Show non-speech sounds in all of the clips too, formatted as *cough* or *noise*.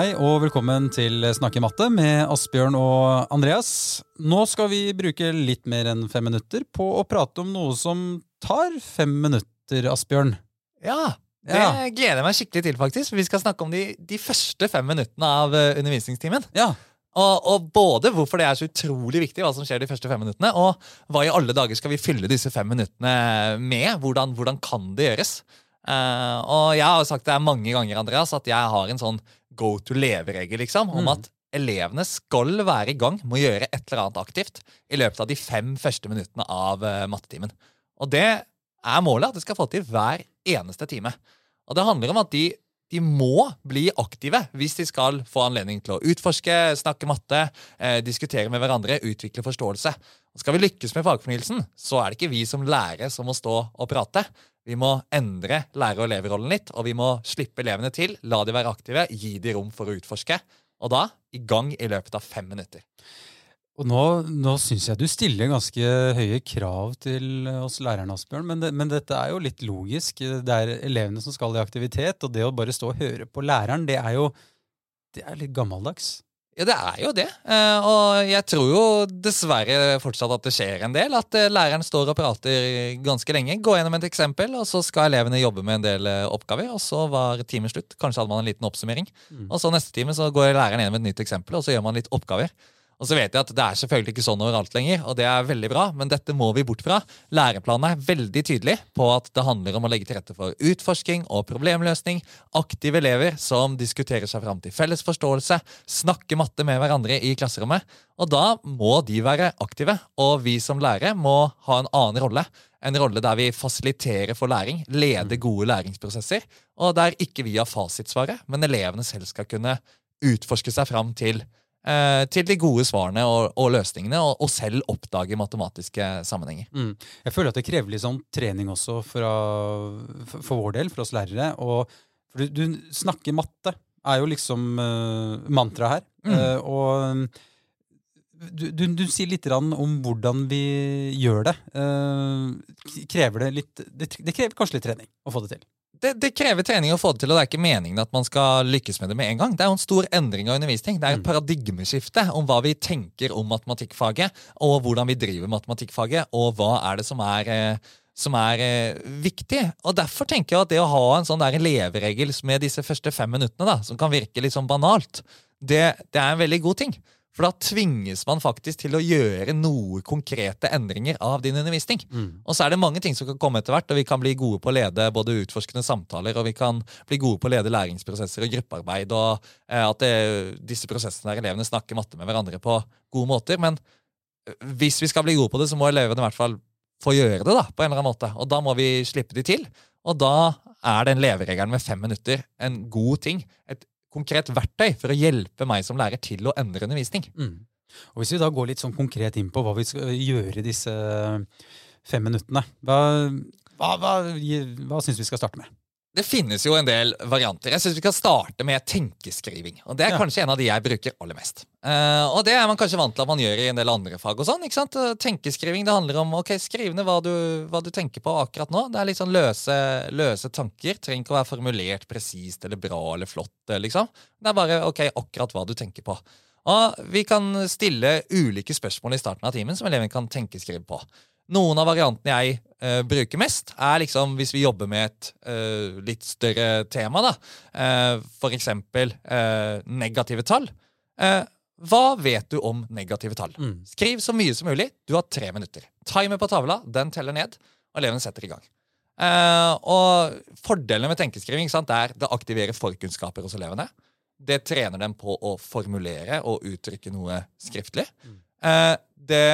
Hei og velkommen til Snakke matte med Asbjørn og Andreas. Nå skal vi bruke litt mer enn fem minutter på å prate om noe som tar fem minutter, Asbjørn. Ja, det Ja. gleder jeg meg skikkelig til, faktisk. For vi skal snakke om de, de første fem minuttene av eh, undervisningstimen. Ja, Og, og både hvorfor det er så utrolig viktig, hva som skjer de første fem minuttene, og hva i alle dager skal vi fylle disse fem minuttene med? Hvordan, hvordan kan det gjøres? Uh, og jeg har sagt det mange ganger, Andreas, at jeg har en sånn go to leveregel, liksom, om Mm. at elevene skal være i gang med å gjøre et eller annet aktivt i løpet av de fem første minuttene av uh, mattetimen. Og det er målet, at de skal få til hver eneste time. Og det handler om at de, de må bli aktive hvis de skal få anledning til å utforske, snakke matte, eh, diskutere med hverandre, utvikle forståelse. Og skal vi lykkes med fagfornyelsen, så er det ikke vi som lærere som må stå og prate. Vi må endre lærer- og eleverrollen litt, og vi må slippe elevene til, la de være aktive, gi de rom for å utforske. Og da i gang i løpet av fem minutter. og nå, nå syns jeg du stiller ganske høye krav til oss lærerne, Asbjørn. Men, det, men dette er jo litt logisk. Det er elevene som skal i aktivitet, og det å bare stå og høre på læreren, det er jo det er litt gammeldags. Ja, det er jo det. Eh, og jeg tror jo dessverre fortsatt at det skjer en del. At eh, læreren står og prater ganske lenge. Gå gjennom et eksempel, og så skal elevene jobbe med en del eh, oppgaver. Og så var timen slutt. Kanskje hadde man en liten oppsummering. Mm. Og så neste time så går læreren gjennom et nytt eksempel, og så gjør man litt oppgaver. Og så vet jeg at Det er selvfølgelig ikke sånn overalt lenger, og det er veldig bra, men dette må vi bort fra. Læreplanen er veldig tydelig på at det handler om å legge til rette for utforsking og problemløsning, aktive elever som diskuterer seg fram til felles forståelse, snakker matte med hverandre i klasserommet. Og da må de være aktive, og vi som lærere må ha en annen rolle. En rolle der vi fasiliterer for læring, leder gode læringsprosesser, og der ikke vi har fasitsvaret, men elevene selv skal kunne utforske seg fram til eh, til de gode svarene og, og løsningene, og, og selv oppdage matematiske sammenhenger. Mm. Jeg føler at det krever litt sånn trening også fra, for, vår del, for oss lærere. Og, for du, du snakker matte, er jo liksom uh, mantraet her. Mm. Uh, og du, du, du sier litt om hvordan vi gjør det. Eh, krever det litt det, det krever kanskje litt trening å få det til. Det, det krever trening å få det til, og det er ikke meningen at man skal lykkes med det med en gang. Det er jo en stor endring av undervisning. Det er et Mm. paradigmeskifte om hva vi tenker om matematikkfaget, og hvordan vi driver matematikkfaget, og hva er det som er eh, som er eh, viktig. Og Derfor tenker jeg at det å ha en sånn der leveregel med disse første fem minuttene, da, som kan virke litt sånn banalt, det, det er en veldig god ting. For da tvinges man faktisk til å gjøre noe konkrete endringer av din undervisning. Og så er det mange ting som kan komme etter hvert, og vi kan bli gode på å lede både utforskende samtaler, og vi kan bli gode på å lede læringsprosesser og gruppearbeid, og eh, at det, disse prosessene der elevene snakker matte med hverandre på gode måter. Men eh, hvis vi skal bli gode på det, så må elevene i hvert fall få gjøre det da, på en eller annen måte. Og da må vi slippe de til. Og da er den leveregelen med fem minutter en god ting. Et konkret verktøy for å hjelpe meg som lærer til å endre undervisning. Mm. Og Hvis vi da går litt sånn konkret inn på hva vi skal gjøre i disse fem minuttene, hva, hva, hva, hva syns vi skal starte med? Det finnes jo en del varianter. Jeg synes Vi kan starte med tenkeskriving. Og Det er Ja. kanskje en av de jeg bruker aller mest. Uh, og Det er man kanskje vant til at man gjør i en del andre fag. og sånn, ikke sant? Eh, Tenkeskriving det handler om ok, skriv ned hva du, hva du tenker på akkurat nå. Det er litt sånn løse, løse tanker. Trenger ikke å være formulert presist eller bra eller flott. eh, liksom. Det er bare ok, akkurat hva du tenker på. Og Vi kan stille ulike spørsmål i starten av timen som eleven kan tenkeskrive på. Noen av variantene jeg uh, bruker mest, er liksom hvis vi jobber med et uh, litt større tema. da. uh, for eksempel eh, negative tall. Eh, hva vet du om negative tall? Mm. Skriv så mye som mulig. Du har tre minutter. Timer på tavla, den teller ned, og eleven setter i gang. Eh, og Fordelene med tenkeskriving sant, er det aktiverer forkunnskaper hos elevene. Det trener dem på å formulere og uttrykke noe skriftlig. Eh, det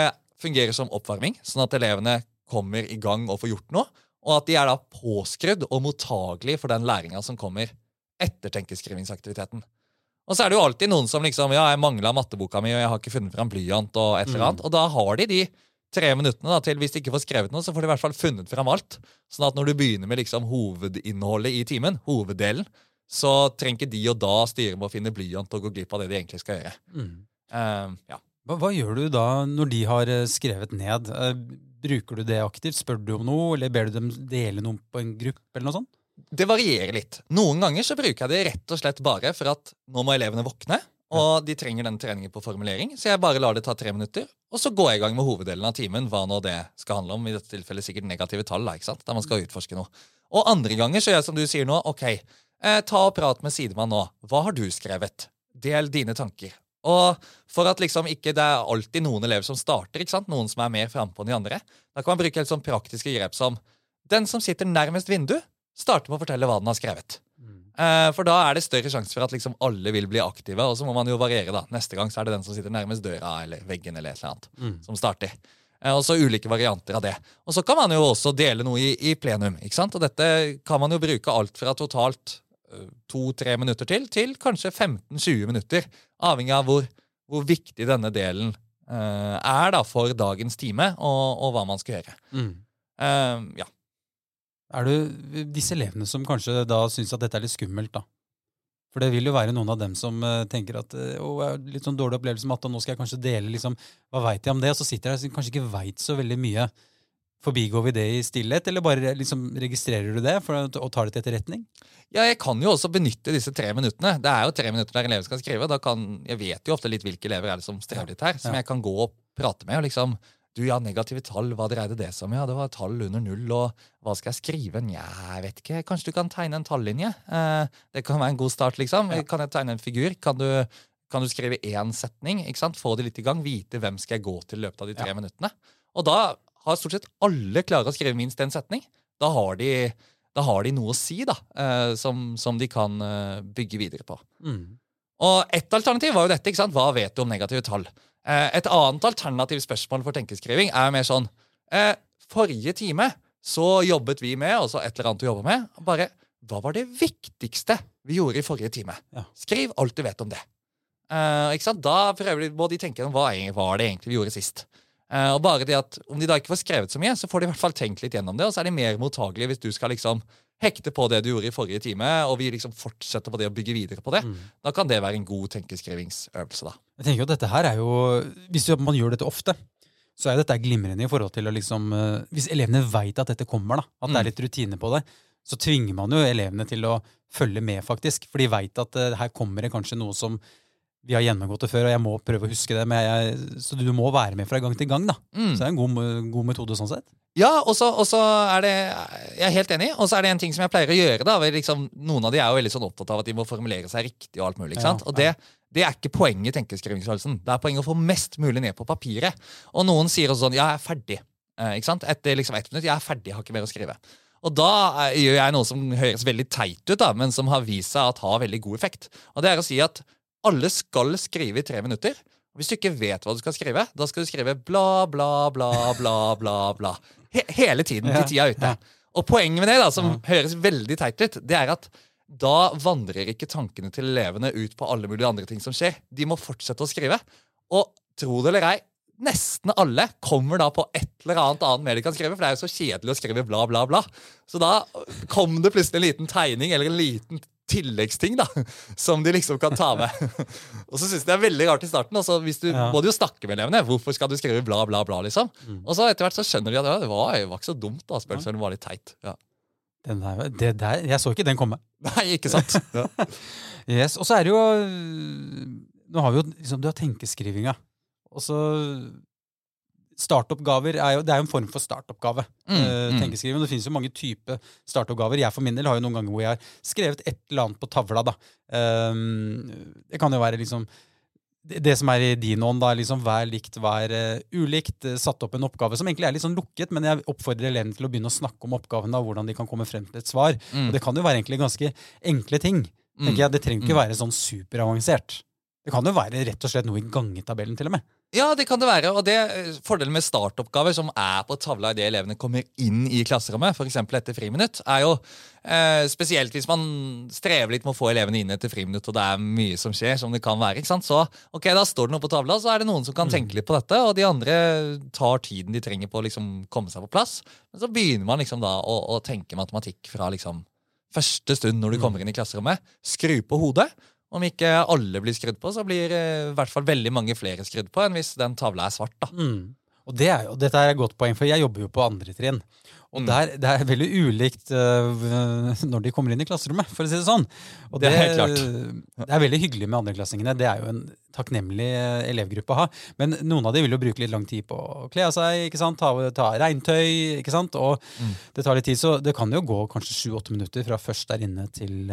fungerer som oppvarming, sånn at elevene kommer i gang og får gjort noe. Og at de er da påskrudd og mottagelige for den læringa som kommer etter tenkeskrivingsaktiviteten. Og så er det jo alltid noen som liksom Ja, jeg mangla matteboka mi, og jeg har ikke funnet fram blyant, og et eller annet. Og da har de de tre minuttene da, til hvis de ikke får skrevet noe, så får de i hvert fall funnet fram alt. Sånn at når du begynner med liksom hovedinnholdet i timen, hoveddelen, så trenger ikke de og da styre med å finne blyant og gå glipp av det de egentlig skal gjøre. Mm. Uh, ja. Hva, hva gjør du da når de har eh, skrevet ned? Eh, Bruker du det aktivt? Spør du om noe, eller ber du dem dele noe på en gruppe? eller noe sånt? Det varierer litt. Noen ganger så bruker jeg det rett og slett bare for at nå må elevene våkne, og de trenger den treningen på formulering, så jeg bare lar det ta tre minutter, og så går jeg i gang med hoveddelen av timen, hva nå det skal handle om. I dette tilfellet sikkert negative tall, da, ikke sant? der man skal utforske noe. Og andre ganger så gjør jeg som du sier nå. Ok, eh, ta og prat med sidemann nå. Hva har du skrevet? Del dine tanker. Og for at liksom ikke det er alltid noen elever som starter, ikke sant? noen som er mer frampå enn de andre, da kan man bruke helt sånn praktiske grep som den som sitter nærmest vindu, starter med å fortelle hva den har skrevet. Eh, for da er det større sjanse for at liksom alle vil bli aktive, og så må man jo variere. da. Neste gang så er det den som sitter nærmest døra eller veggen eller et eller annet, Mm. som starter. Eh, og så ulike varianter av det. Og så kan man jo også dele noe i, i plenum. ikke sant? Og dette kan man jo bruke alt fra totalt to-tre minutter til, til kanskje 15-20 minutter. Avhengig av hvor, hvor viktig denne delen uh, er da for dagens time, og, og hva man skal gjøre. Mm. Uh, ja. Er det disse elevene som kanskje da syns at dette er litt skummelt, da? For det vil jo være noen av dem som uh, tenker at eh, å, jeg har litt sånn dårlig opplevelse med matte, og nå skal jeg kanskje dele liksom, hva veit jeg om det? Og så sitter jeg og kanskje ikke veit så veldig mye. Forbigår vi det i stillhet, eller bare liksom registrerer du det for, og tar det til etterretning? Ja, jeg kan jo også benytte disse tre minuttene. Det er jo tre minutter der elever skal skrive. Kan, jeg vet jo ofte litt hvilke elever er det som strever litt her, som Ja. jeg kan gå og prate med. og liksom, Du, ja, negative tall, hva dreide det seg om? Ja, det var tall under null, og hva skal jeg skrive? Nja, jeg vet ikke. Kanskje du kan tegne en tallinje? Eh, det kan være en god start, liksom. Ja. Kan jeg tegne en figur? Kan du, kan du skrive én setning? Få det litt i gang. Vite hvem skal jeg gå til i løpet av de tre Ja. minuttene. Og da har stort sett alle klare å skrive minst én setning. Da har de da har de noe å si da, eh, som, som de kan eh, bygge videre på. Mm. Og ett alternativ var jo dette. ikke sant? Hva vet du om negative tall? Eh, et annet alternativt spørsmål for tenkeskriving er mer sånn Forrige time så jobbet vi med, altså et eller annet du jobber med, bare Hva var det viktigste vi gjorde i forrige time? Skriv alt du vet om det. Ikke sant? Da prøver de, må de tenke om hva var det egentlig vi gjorde sist. Eh, og bare det at Om de da ikke får skrevet så mye, så får de i hvert fall tenkt litt gjennom det, og så er de mer mottagelige hvis du skal liksom hekte på det du gjorde i forrige time, og vi liksom fortsetter på det og bygger videre på det. Mm. Da kan det være en god tenkeskrivingsøvelse. da. Jeg tenker jo dette her er jo, Hvis man gjør dette ofte, så er dette glimrende i forhold til å liksom eh, Hvis elevene veit at dette kommer, da, at det Mm. er litt rutine på det, så tvinger man jo elevene til å følge med, faktisk. For de veit at eh, her kommer det kanskje noe som vi har gjennomgått det før, og jeg må prøve å huske det. Men jeg, så du må være med fra gang til gang, da. Mm. Så det er en god, god metode sånn sett. Ja, og så er det Jeg er helt enig. Og så er det en ting som jeg pleier å gjøre. da, liksom, Noen av de er jo veldig sånn opptatt av at de må formulere seg riktig. Og alt mulig, ikke Ja, ja. Og det, det er ikke poenget i tenkeskrivingsøvelsen. Det er poenget å få mest mulig ned på papiret. Og noen sier også sånn Ja, jeg er ferdig. Eh, ikke sant? Etter liksom ett minutt. Jeg er ferdig, jeg har ikke mer å skrive. Og da eh, gjør jeg noe som høres veldig teit ut, da, men som har vist seg at har veldig god effekt. Og det er å si at alle skal skrive i tre minutter. Hvis du ikke vet hva du skal skrive, da skal du skrive bla, bla, bla, bla, bla. bla. He hele tiden til tida er ute. Og poenget med det, da, som høres veldig teit ut, det er at da vandrer ikke tankene til elevene ut på alle mulige andre ting som skjer. De må fortsette å skrive. Og tro det eller ei, nesten alle kommer da på et eller annet annet mer de kan skrive, for det er jo så kjedelig å skrive bla, bla, bla. Så da kom det plutselig en liten tegning eller en liten tilleggsting da, *laughs* som de liksom kan ta med. *laughs* og så syns jeg det er veldig rart i starten. Altså, hvis du Ja. må du jo snakke med elevene. Hvorfor skal du skrive bla, bla, bla? liksom? Mm. Og så etter hvert så skjønner de at ja, det var, det var ikke så dumt. da, spør ja. var litt teit. Ja. Den der, det der, jeg så ikke den komme. *laughs* Nei, ikke sant? Ja. Yes, Og så er det jo øh, Nå har vi jo liksom, du har tenkeskrivinga. Og så Startoppgaver er jo, det er jo en form for startoppgave. Mm, eh, mm. tenkeskriving. Det finnes jo mange typer startoppgaver. Jeg for min del har jo noen ganger hvor jeg har skrevet et eller annet på tavla. da. Um, det kan jo være liksom det, som er i din ånd, da, liksom vær likt, vær uh, ulikt. Uh, satt opp en oppgave som egentlig er litt sånn lukket, men jeg oppfordrer elevene til å begynne å snakke om oppgaven og hvordan de kan komme frem til et svar. Mm. Og det kan jo være egentlig ganske enkle ting. Mm. tenker jeg. Det trenger ikke Mm. være sånn superavansert. Det kan jo være rett og slett noe i gangetabellen, til og med. Ja, det kan det være. Og det eh, fordelen med startoppgaver som er på tavla idet elevene kommer inn i klasserommet, f.eks. etter friminutt, er jo eh, spesielt hvis man strever litt med å få elevene inn etter friminutt, og det er mye som skjer, som det kan være. ikke sant? Så ok, da står det noe på tavla, så er det noen som kan tenke litt på dette, og de andre tar tiden de trenger på å liksom komme seg på plass. Men så begynner man liksom da å, å tenke matematikk fra liksom første stund når du kommer inn i klasserommet. Skru på hodet. Om ikke alle blir skrudd på, så blir eh, i hvert fall veldig mange flere skrudd på enn hvis den tavla er svart. da. Mm. Og det er jo, dette er et godt poeng, for jeg jobber jo på andre trinn. Og der, det er veldig ulikt uh, når de kommer inn i klasserommet, for å si det sånn. Og det, er helt klart. det er veldig hyggelig med andreklassingene. Det er jo en takknemlig eh, elevgruppe å ha. Men noen av de vil jo bruke litt lang tid på å kle av seg, ikke sant? ta, ta regntøy, ikke sant? og mm. det tar litt tid. Så det kan jo gå kanskje sju-åtte minutter fra først der inne til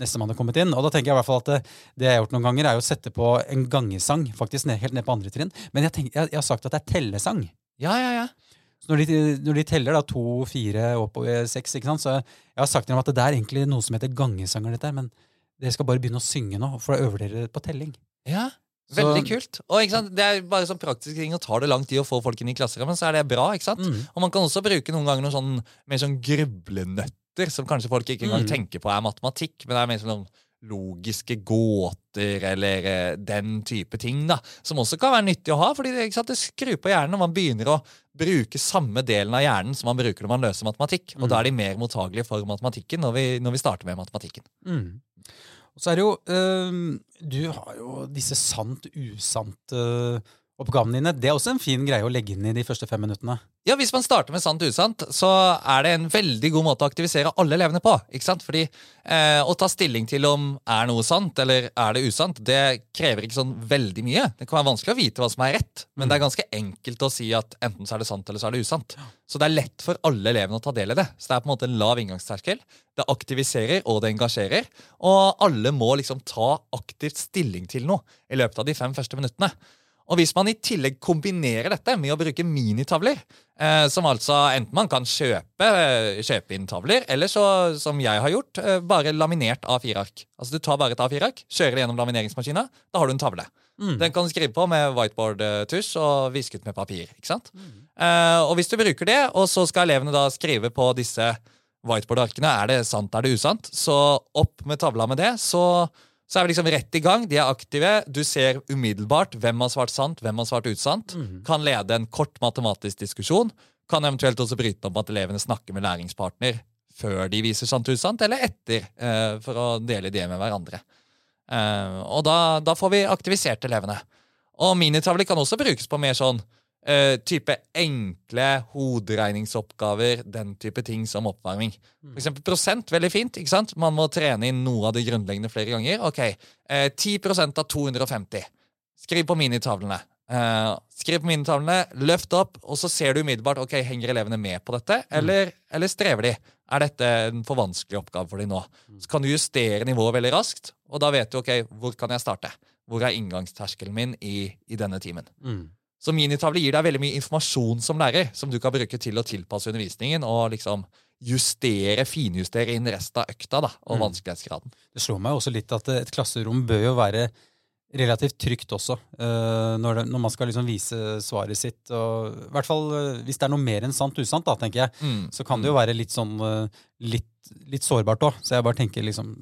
nestemann har kommet inn. Og da tenker jeg i hvert fall at det, det, jeg har gjort noen ganger, er å sette på en gangesang, faktisk ned, helt ned på andre trinn. Men jeg, tenker, jeg, jeg har sagt at det er tellesang. Ja, ja, ja. Så når de, når de teller da to, fire, oppover seks, ikke sant? så jeg har sagt til dem at det er egentlig noe som heter gangesanger, dette men dere skal bare begynne å synge nå, for da øver dere på telling. Ja, Veldig så, kult. Og? Det er bare sånn praktiske ting, og tar det lang tid å få folk inn i klasserommet, så er det bra. ikke sant? Mm. Og man kan også bruke noen ganger noen sånn, mer sånn grublenøtter, som kanskje folk ikke engang mm. tenker på er matematikk, men det er mer sånn logiske gåter eller uh, den type ting, da, som også kan være nyttig å ha. fordi det, sant, det skrur på hjernen når man begynner å bruke samme delen av hjernen som man bruker når man løser matematikk. Og mm. da er de mer mottagelige for matematikken når vi, når vi starter med matematikken. Mm. Og så er det jo øh, Du har jo disse sant-usant øh, oppgavene dine. Det er også en fin greie å legge inn i de første fem minuttene. Ja, Hvis man starter med sant usant, så er det en veldig god måte å aktivisere alle elevene på. ikke sant? Fordi eh, Å ta stilling til om er noe sant eller er det usant, det krever ikke sånn veldig mye. Det kan være vanskelig å vite hva som er rett, men det er ganske enkelt å si at enten så er det sant eller så er det usant. Så det er lett for alle elevene å ta del i det. Så det er på en måte en lav inngangsterskel. Det aktiviserer og det engasjerer. Og alle må liksom ta aktivt stilling til noe i løpet av de fem første minuttene. Og hvis man i tillegg kombinerer dette med å bruke minitavler, eh, som altså enten man kan kjøpe, kjøpe inn tavler, eller så, som jeg har gjort, eh, bare laminert A4-ark. Altså Du tar bare et A4-ark, kjører det gjennom lamineringsmaskina, da har du en tavle. Mm. Den kan du skrive på med whiteboard-tusj og visket med papir. ikke sant? Mm. Eh, og hvis du bruker det, og så skal elevene da skrive på disse whiteboard-arkene, er det sant, er det usant, så opp med tavla med det, så så er vi liksom rett i gang. De er aktive. Du ser umiddelbart hvem har svart sant, hvem har svart usant. Mm. Kan lede en kort matematisk diskusjon. Kan eventuelt også bryte opp at elevene snakker med læringspartner før de viser sant og usant, eller etter, eh, for å dele det med hverandre. Eh, og da, da, får vi aktivisert elevene. Og minitavler kan også brukes på mer sånn Uh, type enkle hoderegningsoppgaver, den type ting som oppvarming. For eksempel prosent, veldig fint. ikke sant? Man må trene inn noe av det grunnleggende flere ganger. Ok, uh, eh, 10 av 250. Skriv på minitavlene. Uh, skriv på minitavlene, løft opp, og så ser du umiddelbart ok, henger elevene med på dette, mm. eller, eller strever de. Er dette en for vanskelig oppgave for dem nå? Så kan du justere nivået veldig raskt, og da vet du ok, hvor kan jeg starte. Hvor er inngangsterskelen min i, i denne timen? Mm. Så minitavle gir deg veldig mye informasjon som lærer, som du kan bruke til å tilpasse undervisningen og liksom justere, finjustere inn resten av økta da, og mm. vanskelighetsgraden. Det slår meg også litt at et klasserom bør jo være relativt trygt også, uh, når, det, når, man skal liksom vise svaret sitt. Og, I hvert fall uh, hvis det er noe mer enn sant usant, da, tenker jeg, mm. så kan det jo mm. være litt sånn uh, litt, litt, sårbart òg. Så jeg bare tenker liksom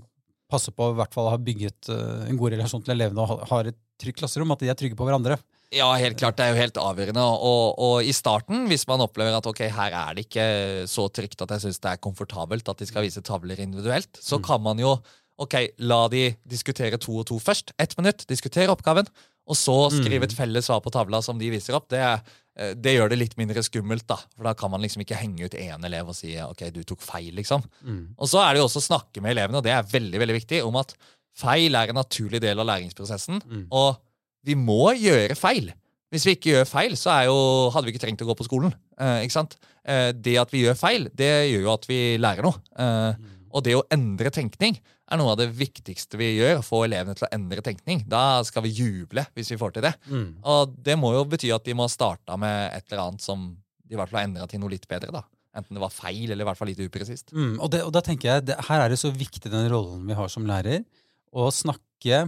passe på å i hvert fall ha bygget en god relasjon til elevene og har et trygt klasserom, at de er trygge på hverandre. Ja, helt klart. Det er jo helt avgjørende. Og, og, i starten, hvis man opplever at ok, her er det ikke så trygt at jeg syns det er komfortabelt at de skal vise tavler individuelt, så mm. kan man jo ok, la de diskutere to og to først. Ett minutt, diskutere oppgaven. Og så skrive et mm. felles svar på tavla som de viser opp. Det, eh, det, gjør det litt mindre skummelt, da. For da kan man liksom ikke henge ut én elev og si ok, du tok feil, liksom. Mm. Og så er det jo også å snakke med elevene, og det er veldig, veldig viktig, om at feil er en naturlig del av læringsprosessen. Mm. og vi må gjøre feil. Hvis vi ikke gjør feil, så jo, hadde vi ikke trengt å gå på skolen. Eh, ikke sant? Eh, det at vi gjør feil, det gjør jo at vi lærer noe. Eh, mm. og det å endre tenkning er noe av det viktigste vi gjør. Å Få elevene til å endre tenkning. Da skal vi juble hvis vi får til det. Mm. Og det må jo bety at de må ha starta med et eller annet som de i hvert fall har endra til noe litt bedre. da. Enten det var feil eller i hvert fall litt upresist. Mm, og, og, da tenker jeg, det, Her er det så viktig den rollen vi har som lærer, å snakke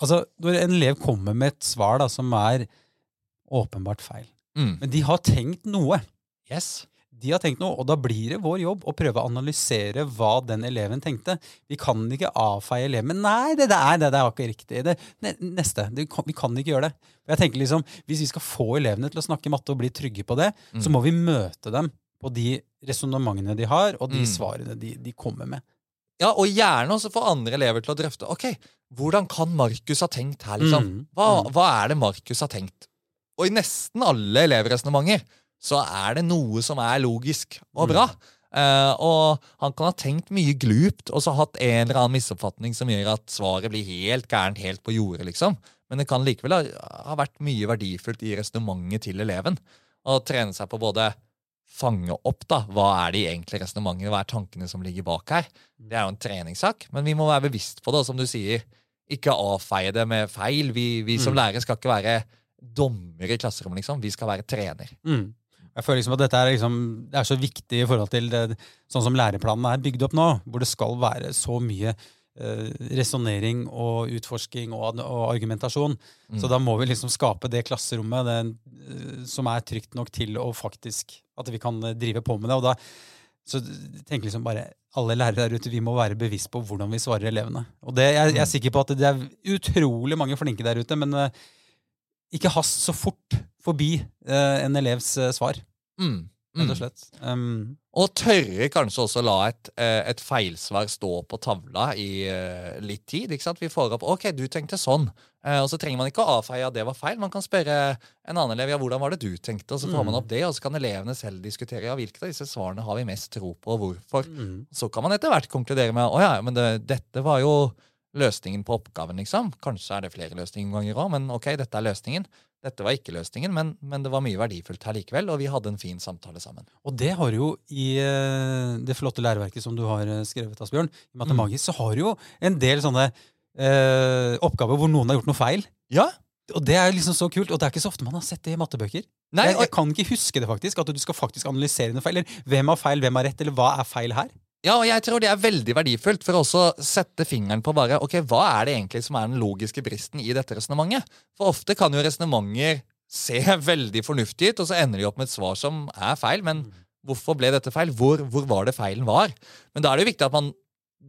Altså, Når en elev kommer med et svar da, som er åpenbart feil, mm. men de har tenkt noe Yes. De har tenkt noe, og da blir det vår jobb å prøve å analysere hva den eleven tenkte. Vi kan ikke avfeie eleven. Men nei, det, er, det, det er ikke riktig. Det, neste. Det, vi kan ikke gjøre det. Jeg tenker liksom, Hvis vi skal få elevene til å snakke matte og bli trygge på det, mm. så må vi møte dem på de resonnementene de har, og de mm. svarene de, de kommer med. Ja, Og gjerne også få andre elever til å drøfte. Ok, hvordan kan Markus ha tenkt her, liksom? Mm, hva, mm. hva er det Markus har tenkt? Og i nesten alle elevresonnementer så er det noe som er logisk og bra. Uh, og han kan ha tenkt mye glupt og så hatt en eller annen misoppfatning som gjør at svaret blir helt gærent helt på jordet, liksom. Men det kan likevel ha, ha vært mye verdifullt i resonnementet til eleven. Å trene seg på både fange opp da, hva er de egentlige resonnementene, hva er tankene som ligger bak her. Det er jo en treningssak, men vi må være bevisst på det, og som du sier, ikke avfeie det med feil. Vi, vi som mm. lærere skal ikke være dommer i klasserommet, liksom. Vi skal være trener. Mm. Jeg føler liksom at dette er, liksom, det er så viktig i forhold til det, sånn som læreplanen er bygd opp nå, hvor det skal være så mye eh, resonnering og utforsking og, og argumentasjon. Mm. Så da må vi liksom skape det klasserommet eh, som er trygt nok til å faktisk At vi kan eh, drive på med det. og da så tenker liksom bare alle lærere der ute, vi må være bevisst på hvordan vi svarer elevene. Og det, jeg, jeg er mm. sikker på at det er utrolig mange flinke der ute, men uh, ikke hast så fort forbi uh, en elevs uh, svar. Mm. Rett og mm. slett. Um, og tørre kanskje også la et, et feilsvar stå på tavla i litt tid. ikke sant? Vi får opp OK, du tenkte sånn. og så trenger man ikke å avfeie at det var feil. Man kan spørre en annen elev ja, hvordan var det du tenkte, og så får man mm. opp det. Og så kan elevene selv diskutere ja, hvilke av disse svarene har vi mest tro på, og hvorfor. Mm. Så kan man etter hvert konkludere med å ja, men det, dette var jo løsningen på oppgaven, liksom. Kanskje er det flere løsninger ganger òg, men ok, dette er løsningen. Dette var ikke løsningen, men, men, det var mye verdifullt her likevel, og vi hadde en fin samtale sammen. Og det har jo i uh, det flotte læreverket som du har eh, skrevet, Asbjørn, i Matemagisk, mm. så har du jo en del sånne eh, oppgaver hvor noen har gjort noe feil. Ja. Og det er liksom så kult, og det er ikke så ofte man har sett det i mattebøker. Nei, jeg, jeg, kan ikke huske det, faktisk, at du skal faktisk analysere noe feil. Eller hvem har feil, hvem har rett, eller hva er feil her? Ja, og jeg tror det er veldig verdifullt for å sette fingeren på bare, ok, hva er det egentlig som er den logiske bristen i dette resonnementet. For ofte kan jo resonnementer se *laughs* veldig fornuftige ut, og så ender de opp med et svar som er feil. Men hvorfor ble dette feil? Hvor, hvor var det feilen var? Men da er det jo viktig at man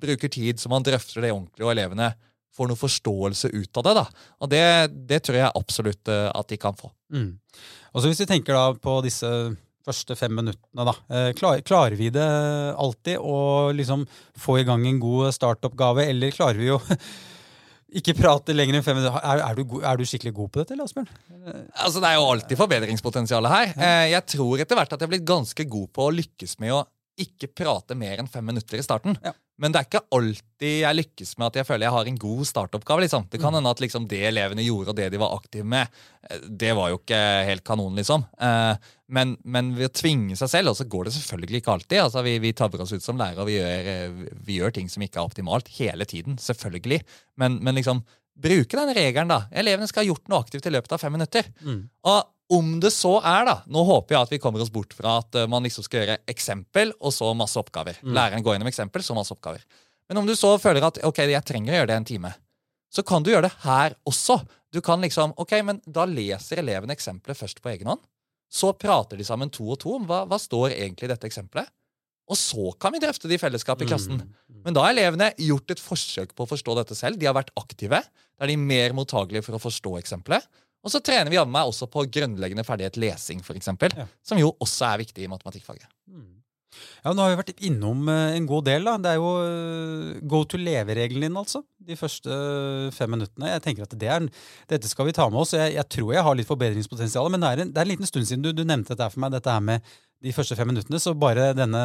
bruker tid så man drøfter det ordentlig, og elevene får noe forståelse ut av det. da. Og det, det tror jeg absolutt eh, at de kan få. Mm. Og så Hvis vi tenker da på disse første fem minuttene, da. Eh, klar, klarer vi det alltid å liksom få i gang en god startoppgave, eller klarer vi jo *laughs* ikke prate lenger enn fem minutter? Er, er, du, er, du, skikkelig god på dette, eller, Asbjørn? Altså, Det er jo alltid forbedringspotensial her. Eh, jeg tror etter hvert at jeg har blitt ganske god på å lykkes med å ikke prate mer enn fem minutter i starten. Ja. Men det er ikke alltid jeg lykkes med at jeg føler jeg har en god startoppgave. liksom. Det kan mm. hende at liksom det elevene gjorde, og det de var aktive med, eh, det var jo ikke helt kanon, liksom. Eh, men, men ved å tvinge seg selv, og så går det selvfølgelig ikke alltid. altså Vi, vi tabber oss ut som lærere, vi gjør, eh, vi gjør ting som ikke er optimalt hele tiden. Selvfølgelig. Men, men liksom bruke den regelen, da. Elevene skal ha gjort noe aktivt i løpet av fem minutter. Mm. Og om det så er, da Nå håper jeg at vi kommer oss bort fra at uh, man liksom skal gjøre eksempel og så masse oppgaver. Mm. Læreren går gjennom eksempel, så masse oppgaver. Men om du så føler at ok, jeg trenger å gjøre det en time, så kan du gjøre det her også. Du kan liksom, ok, men Da leser elevene eksempelet først på egen hånd. Så prater de sammen to og to om hva, hva står egentlig i dette eksempelet. Og så kan vi drøfte det i fellesskap i klassen. Mm. mm. Men da har elevene gjort et forsøk på å forstå dette selv. De har vært aktive. Da er de mer mottagelige for å forstå eksempelet. Og så trener vi av meg også på grunnleggende ferdighet lesing, f.eks., ja. som jo også er viktig i matematikkfaget. Ja, Nå har vi vært innom eh, en god del. da. Det er jo eh, go to leve-regelen din, altså. De første eh, fem minuttene. Jeg tenker at det er, Dette skal vi ta med oss. Jeg, jeg tror jeg har litt forbedringspotensial, men det er, en, det er en liten stund siden du, du, nevnte dette for meg, dette her med de første fem minuttene. Så bare denne,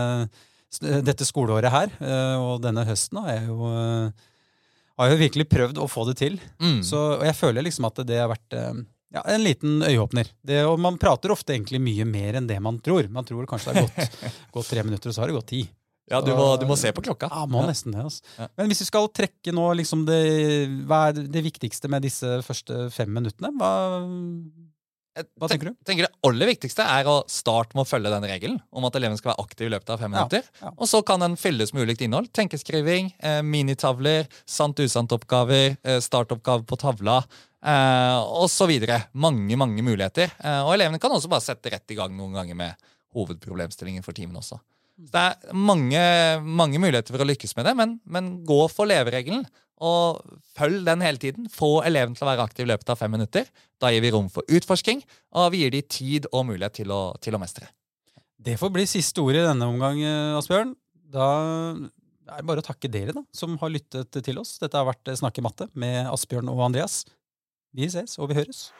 dette skoleåret her og denne høsten har jeg jo har jo virkelig prøvd å få det til. Mm. Så, og jeg føler liksom at det har vært ja, en liten øyeåpner. Det, og man prater ofte egentlig mye mer enn det man tror. Man tror kanskje det har gått, *laughs* gått tre minutter, og så har det gått ti. Ja, du må, du må, se på klokka. Ja, må nesten det. Altså. Ja. Men hvis vi skal trekke nå liksom det, hva er det viktigste med disse første fem minuttene? Hva, hva tenker du? Jeg tenker Det aller viktigste er å starte med å følge den regelen om at eleven skal være aktiv i løpet av fem minutter. Ja, ja. Og så kan den fylles med ulikt innhold. Tenkeskriving, eh, minitavler, sant-usant-oppgaver, eh, startoppgave på tavla eh, osv. Mange, mange muligheter. Eh, og elevene kan også bare sette rett i gang noen ganger med hovedproblemstillingen for timen også. Det er mange, mange muligheter for å lykkes med det, men, men gå for leveregelen. Og følg den hele tiden. Få eleven til å være aktiv i løpet av fem minutter. Da gir vi rom for utforsking, og vi gir dem tid og mulighet til å, til å mestre. Det får bli siste ord i denne omgang, eh, Asbjørn. Da er det bare å takke dere da, som har lyttet til oss. Dette har vært Snakke matte med Asbjørn og Andreas. Vi ses, og vi høres.